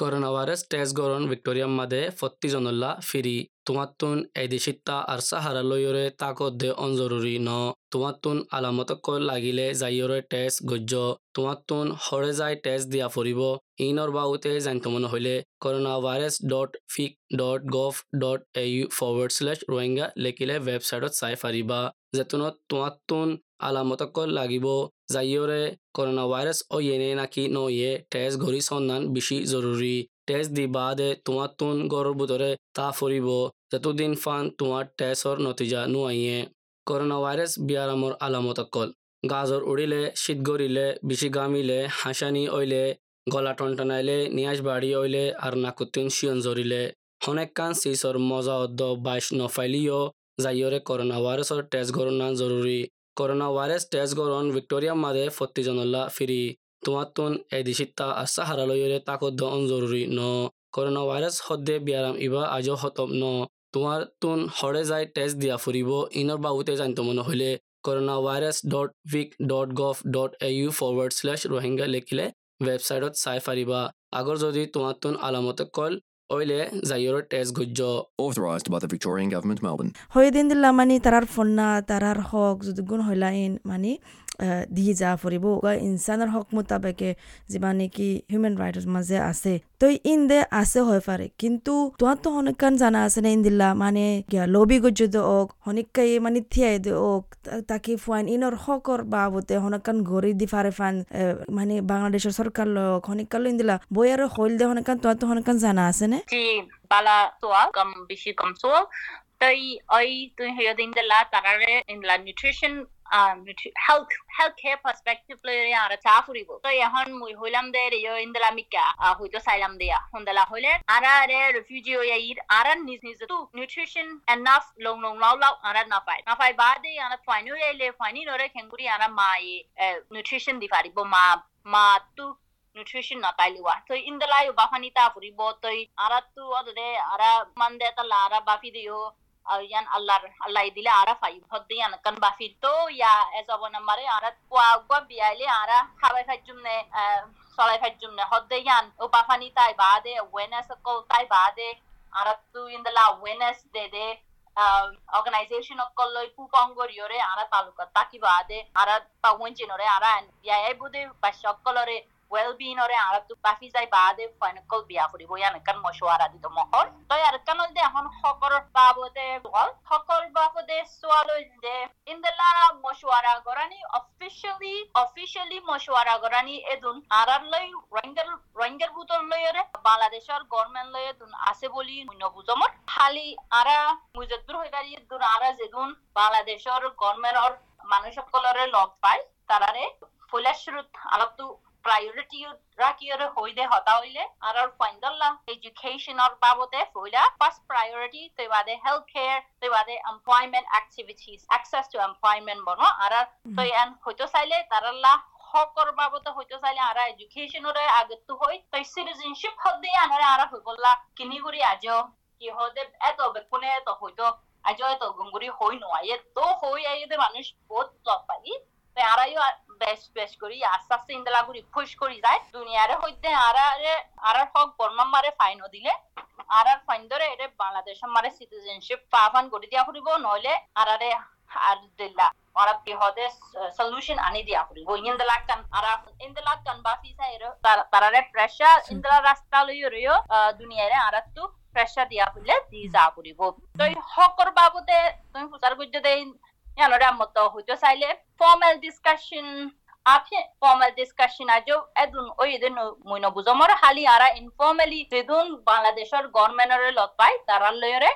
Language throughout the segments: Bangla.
করোনা ভাইরাস টেস্ট গরণ ভিক্টোরিয়াম মাদে ফত্তি জনল্লা ফিরি। তোমাত্তুন এদিশিত্তা আর সাহারা লইয়রে তাকত দে অনজরুরি ন। তোমাত্তুন আলামতক লাগিলে যাইয়রে টেস্ট গজ্য। তোমাত্তুন হরে যাই টেস্ট দিয়া ফুরিব ইনর বাউতে জানিত মনে হইলে corona virus dot vic dot gov dot A U forward slash Rohingya লেখিলে ৱেবছাইটত চাই পাৰিবা। যেতুনত তোমাত্তুন আলামতক লাগিব। করোনা ভাইরাস ও ইয়েনে নাকি নয়ে টেস্ট ঘড়ি সন্ধান বেশি জরুরি টেস্ট দি বাদে তোমার তুন গড়ের ভিতরে তা ফুরিব যতদিন ফান তোমার টেস্টর নতিজা নুয়াইয়ে করোনা ভাইরাস বিয়ারামর আলামত অকল। গাজর উড়িলে শীত গড়িলে বেশি গামিলে হাসানি অইলে, গলা টনটনাইলে, নিয়াজ বাড়ি অইলে আর নাকুতিন শিয়ন জরিলে হনেক কান সিসর মজা অদ্দ বাইশ নফাইলিও যাইয়রে করোনা ভাইরাসর টেস্ট গরণ জরুরি করোনা ভাইরাস টেস্ট গরণ ভিক্টোরিয়া মাদে ফত্তিজনল্লা ফিরি তোমাতুন এদিশিত্তা আসা হারালয়রে তাকদ্দ জরুরি ন করোনা ভাইরাস হদ্দে বিয়ারাম ইবা আজও হতম ন তোমার তুন হরে যাই টেস্ট দিয়া ফুরিব ইনর বাবুতে জানিত মনে হইলে corona virus dot vic dot gov dot A U forward slash Rohingya লিখিলে ৱেবছাইটত চাই পাৰিবা আগৰ যদি তোমাৰ তুন আলামতে call oile zayoro tes gujjo authorized by the Victorian government Melbourne. Din dilla mani tarar tarar zudugun hoila in mani. দিয়ে যা ফুৰিব ইনচানৰ হক মোতাবেকে যিমান নেকি হিউমেন ৰাইটৰ মাজে আছে। তই ইন দে আছে হৈ পাৰে। কিন্তু তোমাৰতো অনেকান জানা আছে নে ইন্দিল্লা? মানে লবি গজ্য দে ওক মানে থিয়াই দে ওক তাকে ফুৱাইন। ইনৰ হকৰ বাবতে হনকান ঘড়ি দি ফাৰে ফান মানে বাংলাদেশের সরকার লোক হনিকাল ইন্দিলা বই আৰু হইল দে হনকান তোমারতো হনকান জানা আছে নে? বালা সোয়াল কম বেশি কম সোয়াল তই ওই তুই হেয় দিন দিলা তারারে in-law nutrition ara tu ode ara mande ta lara bafi de yo yan Allah Allah idile ara fai hodde yan kan ba fito ya ezobo namare ara kwa gwa biale ara habai fajumne solai fajumne hodde yan o ba fani tai bade awareness ko tai bade ara tu indala awareness de de organization অকললৈ পুপংগৰিয়ৰে আৰা তালুকা তাকিবাদে আৰা পাৱঞ্চিনৰে আৰা ইয়াই বুধে বাস্য অকলৰে well-being ore ara tu bafi jai bade final biya koribo yan kan মশওয়ারা দিত মহর তো আর কান দে এখন সকর বাবদে লইরে বাংলাদেশের গভর্নমেন্ট আছে বলি মুন্য বুজমর খালি আরা মুজদ্দুর হইবারি দুন আরা যেদুন বাংলাদেশের গভর্নমেন্টর মানুষ সকলরে লগ পায় তারারে ফুলেশ্বরুত আলাপতু priority rakiyore hoide hota hoile arar faindalla education or babode foila first priority te bade health care te bade employment activities access to employment bono arar to an hoito saile taralla হকর বাবদ হইতে চাইলে আরা এডুকেশনরে আগত হই তো সিটিজেনশিপ হদে আনারে আরা হই বললা কিনি করি আজ কি হদে এত বেকুনে এত হইতো আজ এত গঙ্গুরি হই নয় তো হই আইদে মানুষ বহুত লগ পাই আরাইও বেশ বেশ করি। আস্তে আস্তে ইন্দলা করি খুশ করি। যায় দুনিয়ারে হইতে আরারে আরার হক বর্মাম মারে ফাইন দিলে। আরার ফাইন ধরে এটা বাংলাদেশ মারে সিটিজেনশিপ পাফান করে দিয়া ফুরিব, নইলে আরারে আর দিল্লা ওরা বিহদে সলিউশন আনি দিয়া ফুরিব। ইন্দলা কান, আরা, ইন্দলা কান বাফি সাইরো তারারে প্রেসার ইন্দলা রাস্তা লইও রইও দুনিয়ারে আরা তু প্রেসার দিয়া ফুলে দি যা ফুরিব। তো হকর বাবদে তুমি গুজ্জে দেই ইয়ানোরে মতো হইতো চাইলে ফর্মাল ডিসকাশন আপে ফর্মাল পাই তারা লয়রে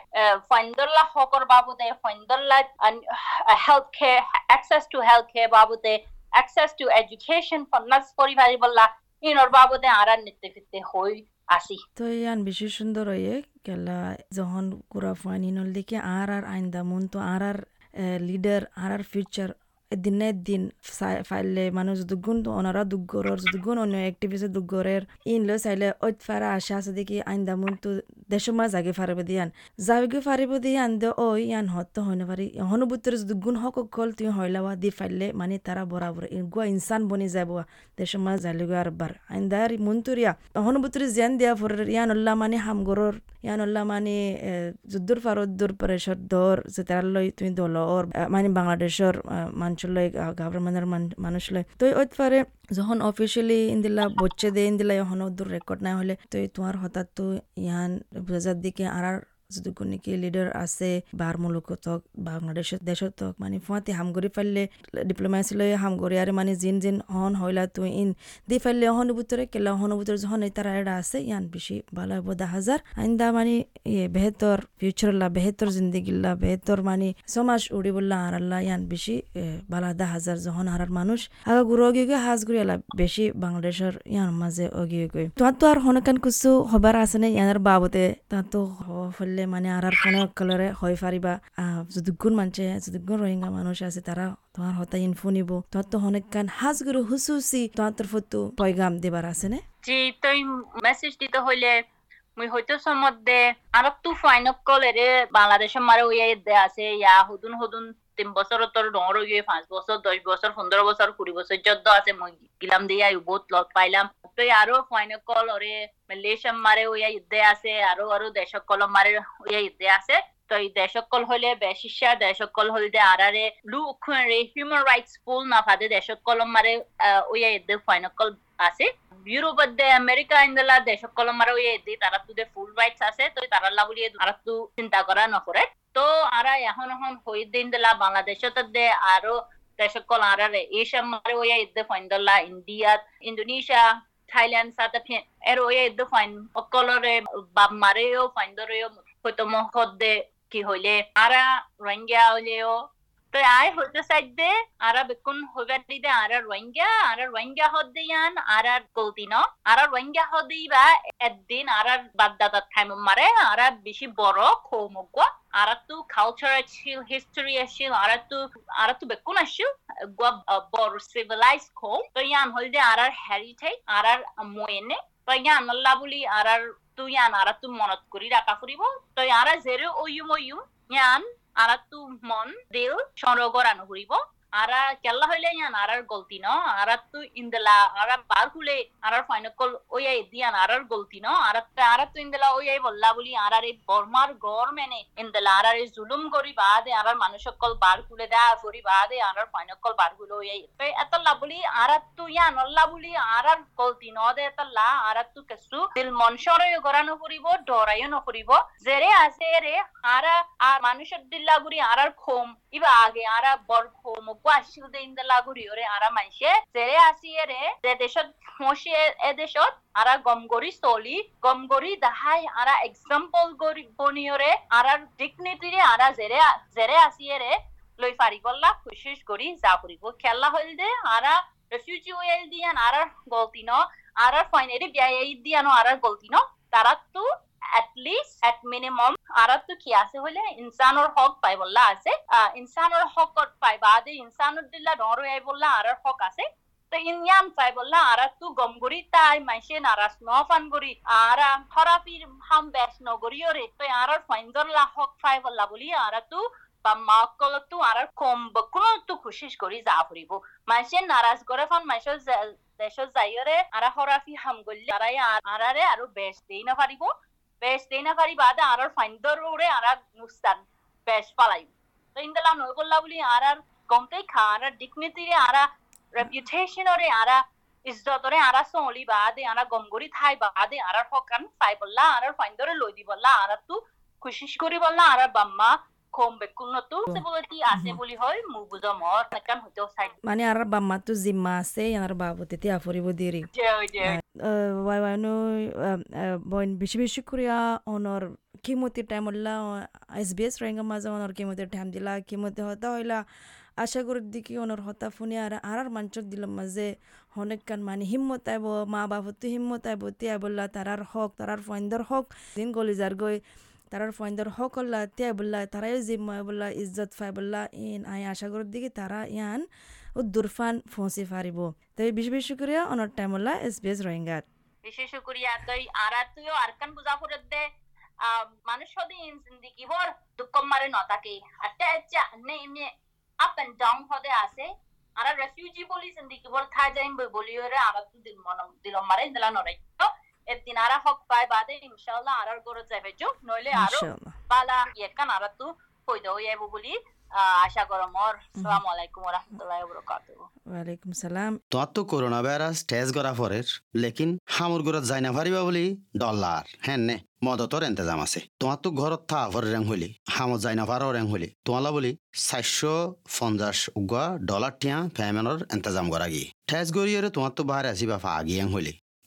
ফাইন্দল্লা বাবদে ফাইন্দল্লা health care access to health care বাবদে access to education ফন্নাস পরিবারি বললা ইনর বাবদে আরা নিতে ফিরতে হই বেশি সুন্দর কুরা ফাইনি দেখে আর আর তো আর আর লিডার আর আর ফিউচার দিনে দিন ফাইলে মানুষ দুগুণ ওনারা দুগরের দুগুণ অন্য অ্যাক্টিভিস্ট দুগরের ইন লো চাইলে ওই ফারা আশা আছে দেখি আইন দামুন তো দেশমা জাগে ফারিব দিয়ান জাগে ফারিব দিয়ান দে ও ইয়ান হত হইনে পারি হনুবুত্তর যদি গুণ হক কল তুই হইলাওয়া দি ফাইলে মানে তারা বরাবর গুয়া ইনসান বনি যাব দেশমা জালিগো আর বার আইন্দার মন্তুরিয়া হনুবুত্তর জিয়ান দিয়া ফর ইয়ান উল্লাহ মানে হামগরর ইয়ান উল্লাহ মানে যুদ্ধর ফারদ্দুর প্রেশর দর যে তার লই তুই দল ওর মানে বাংলাদেশের মানুষ লই গভর্নমেন্টের মানুষ লই তো ওই পারে যখন অফিসিয়ালি ইন্দিলা বচ্চে দে ইন্দিলা এখন দূর রেকর্ড না হলে, তো তোমার হঠাৎ তো ইয়ান বুঝার দিকে আর যদুকো নেকি লিডার আছে বাৰ মুলুকত বাংলাদেশত দেশত মানে ফুৱাতে হাম কৰি পাৰিলে ডিপ্ল'মাচি লৈ হাম কৰি আৰু মানে জিন জিন হন হইলা তুই ইন। দি পাৰিলে অহনুভূতরে কেলা অহনুভূতর যখন তারা এটা আছে, ইয়ান বেশি ভালো হব দা হাজার। আইন্দা মানে ইয়ে বেহেতর ফিউচারলা বেহেতর জিন্দিগিল্লা বেহেতর মানে সমাজ উড়িবল্লা আর আল্লাহ, ইয়ান বেশি বালা দা হাজার যখন হারার মানুষ। আগা গুরু অগিয়ে হাজ গুড়ি আলা বেশি বাংলাদেশের ইয়ান মাঝে অগিয়ে গই তোমার তো আর হনকান কিছু হবার আছে নে ইয়ানের বাবতে তার তো হলে মানে আর আর ফোনে কালারে হয় পারিবা যদুগুণ মানছে যদুগুণ রোহিঙ্গা মানুষ আছে তারা তোমার হতা ইনফো নিব। তোমার তো অনেক কান হাজ গুরু হুসুসি তোমার তরফ তো পয়গাম দেবার আছে না জি, তুই মেসেজ দিতে হইলে মুই হয়তো সমদ্দে আর তু ফাইন কলেরে বাংলাদেশের মারে ওই দে আছে, ইয়া হুদুন হুদুন তিন বছর তোর ডর গিয়ে পাঁচ বছর দশ বছর পনেরো বছর কুড়ি বছর যদ্দ আছে, মই গিলাম দিয়ে আই বহুত লগ পাইলাম। তো আরও ফাইন কল ওরে মালয়েশিয়াম মারে ওই ইদ্দে আছে আরও আরও দেশক কলম মারে ওই ইদ্দে আছে। তো এই দেশকল হলে বেশিসা দেশকল হলদে আরারে লু রে হিউম্যান রাইটস ফুল না ফাদে দেশকল মারে ওই ইদ্দে ফাইন কল আছে। ইউরোপে আমেরিকা ইন্দলা দেশকল মারে ওই ইদ্দে তারা তুদে ফুল রাইটস আছে তো তারা লাগুলি তারা তু চিন্তা করা নকরে তো আরা এখন এখন হই দিন দিলা বাংলাদেশত দে আরও দেশকল আরারে এশিয়া মারে ফাইন্দলা India, Indonesia er oye iddo fain okolore bab mareo faindoreo হয়তো মহদ্দে কি হইলে আরা রোহিঙ্গা হইলেও। তো সাইডে আরা বেকুন হইবার দিদে আরা রোহিঙ্গা আরা রোহিঙ্গা হদ্দে ইয়ান আরা গলতি ন। আরা রোহিঙ্গা হদ্দে বা একদিন আরা বাদদাদা টাইম মারে, আরা বেশি বড় খৌমগুয়া আরা তু কালচার আছিল হিস্টোরি আছিল আরা তু আরা তু বেকুন আছিল গুয়া বড় সিভিলাইজ খৌ তো ইয়ান হইলে আরার হেরিটেজ আরার ময়েনে তো ইয়ান আল্লাহ বলি আরার tu yan ara tu monot kuri raka ফুরিব তো আরা জেরে ওয়ুম ওয়ুম ইয়ান আরাতু মন দিল সরগরানো ফুরিব আরা কেল্লা হইলে ইয়ান আরার গলতি ন? আরা তু ইন্দলা, আরা বার হুলে আরার ফাইনকল ওয়াই দিয়ান আরার গলতি ন? আরা আরা তু ইন্দলা ওয়াই বললা বলি আরার এই বর্মার গর মেনে ইন্দলা আরার এই জুলুম করি বাদে আরার মানুষকল বার খুলে দেয়া করি বাদে আরার ফাইনকল বার হুলে ওয়াই তো এতলা বলি আরা তু ইয়ান অল্লা বলি আরার গলতি ন দে এতলা আরা তু কেসু দিল মনসরে গরানো করিব, ডরাইও নকরিব। জেরে আছে রে আরা আর মানুষের দিল্লা গুরি আরার খোম। দে ইন্দা লাগুরি ওরে আরা মাইসে জেরে আসিয়ে রে যে দেশত মসি এ দেশত আরা গমগরি চলি গমগরি দাহাই আরা এক্সাম্পল বনিয়রে আরার ডিগনিটি রে আরা জেরে জেরে আসিয়ে রে লই ফারি গল্লা খুশিস করি যা করিব খেলা হইল দে আরা রেফিউজি ওয়েল দিয়ান আরার গলতি ন আরার ফাইনালি বিয়া দিয়ানো আরার গলতি ন তারা তো at least, at minimum কি আছে হলে? ইনসানোর হক পাই বললা আছে ইনসানোর হক পাই বাদে ইনসানোর দিল্লা ডর আই বললা আরার হক আছে। তো ইনয়ান পাই বললা আরা তু গমগরি তাই মাইসে নারাস নফান আরা থরাপির হাম বেশ নগরি ওরে তো আরার ফাইন্দর লা হক পাই বললা বলি আরা বা মাকল আরার কম বকুন তু খুশিস করি যা ফুরিব। মাইসে নারাজ করে ফান মাইসে দেশত যাইরে আরা হরাফি হাম গল্লি আরাই আরারে আরও বেশ দেই না পারিব বেশ দেই না পারি বাদে আরার ফাইন্দর ওরে আর নুস্তান বেশ পালাই তো ইন্দলা নই গল্লা বলি আর কমতেই খা আর ডিগনিটি রে আরা রেপুটেশন ওরে আরা ইজ্জতরে আর সোলি বাদে আর গমগরি থাই বাদে আর হকান চাই বললা আরার ফাইন্দরে লই দি বললা আরা তু খুশিস করি বললা আর বাম্মা মানে আর বাম্মাতো জিম্মা আছে আর বাবুতে তে আফরিব দিরি ওয়াই ওয়াই নো বইন বেশি বেশি করিয়া অনর কিমতি টাইম হল্লা এস বি এস রোহিঙ্গা মাঝে অনর কিমতি টাইম দিলা কিমতি হতা হইলা আশা করি দিকে অনর হতা ফোনে আর আর মাঞ্চর দিলাম মাঝে অনেক কান মানে হিম্মত আইব মা বাবু হিম্মত আইব তিয়া বললা তারার হক তারার ফয়েন্দর হক দিন গলিজার গই তারার ফয়েন্দর তিয়া বললা তারাই জিম্মা বললা ইজ্জত ফাই বললা ইন আই আশা করি দিকে তারা ইয়ান উদ্দুরফান ফসি ফারিব তবে বেশি বেশি করে অনর টাইম হল্লা এস বি এস রোহিঙ্গাত বেশি শুক্রিয়া তই আরা তুইও আরকান ফুরত দে মানুষ সদিন জিন্দিগি ভর দুঃখ মারে নতাকে আটটা আচ্ছা নে এমনি আপ এন্ড ডাউন হদে আছে আর রেফিউজি বলি জিন্দিগি ভর থা যাইম বলি ওরে আর তু দিল মন দিল মারে ইন্দলা নরাই আর হক পাই বাদে ইনশাআল্লাহ আর গরো যাবে জো নইলে আরও বালা ইয়েকান আর তু হইদো ইয়াবো বলি আশা করো মোর আসসালামু আলাইকুম ওয়া রাহমাতুল্লাহি ওয়া বারাকাতুহু ওয়ালাইকুম সালাম তোমার তো করোনা ভাইরাস পরের লেকিন হামুর যাই না বলি? ডলার। হ্যাঁ নে মদতর এন্তেজাম আছে। তোমার তো ঘরত থা ভর রেং হলি হামত যাই না পারো রেং হলি তোমালা বলি চারশো পঞ্চাশ উগা ডলার টিয়া পেমেন্টর এন্তেজাম করা গিয়ে। টেস্ট করিয়ে তোমার তো বাহারে আসিবা ফা আগিয়ে হলি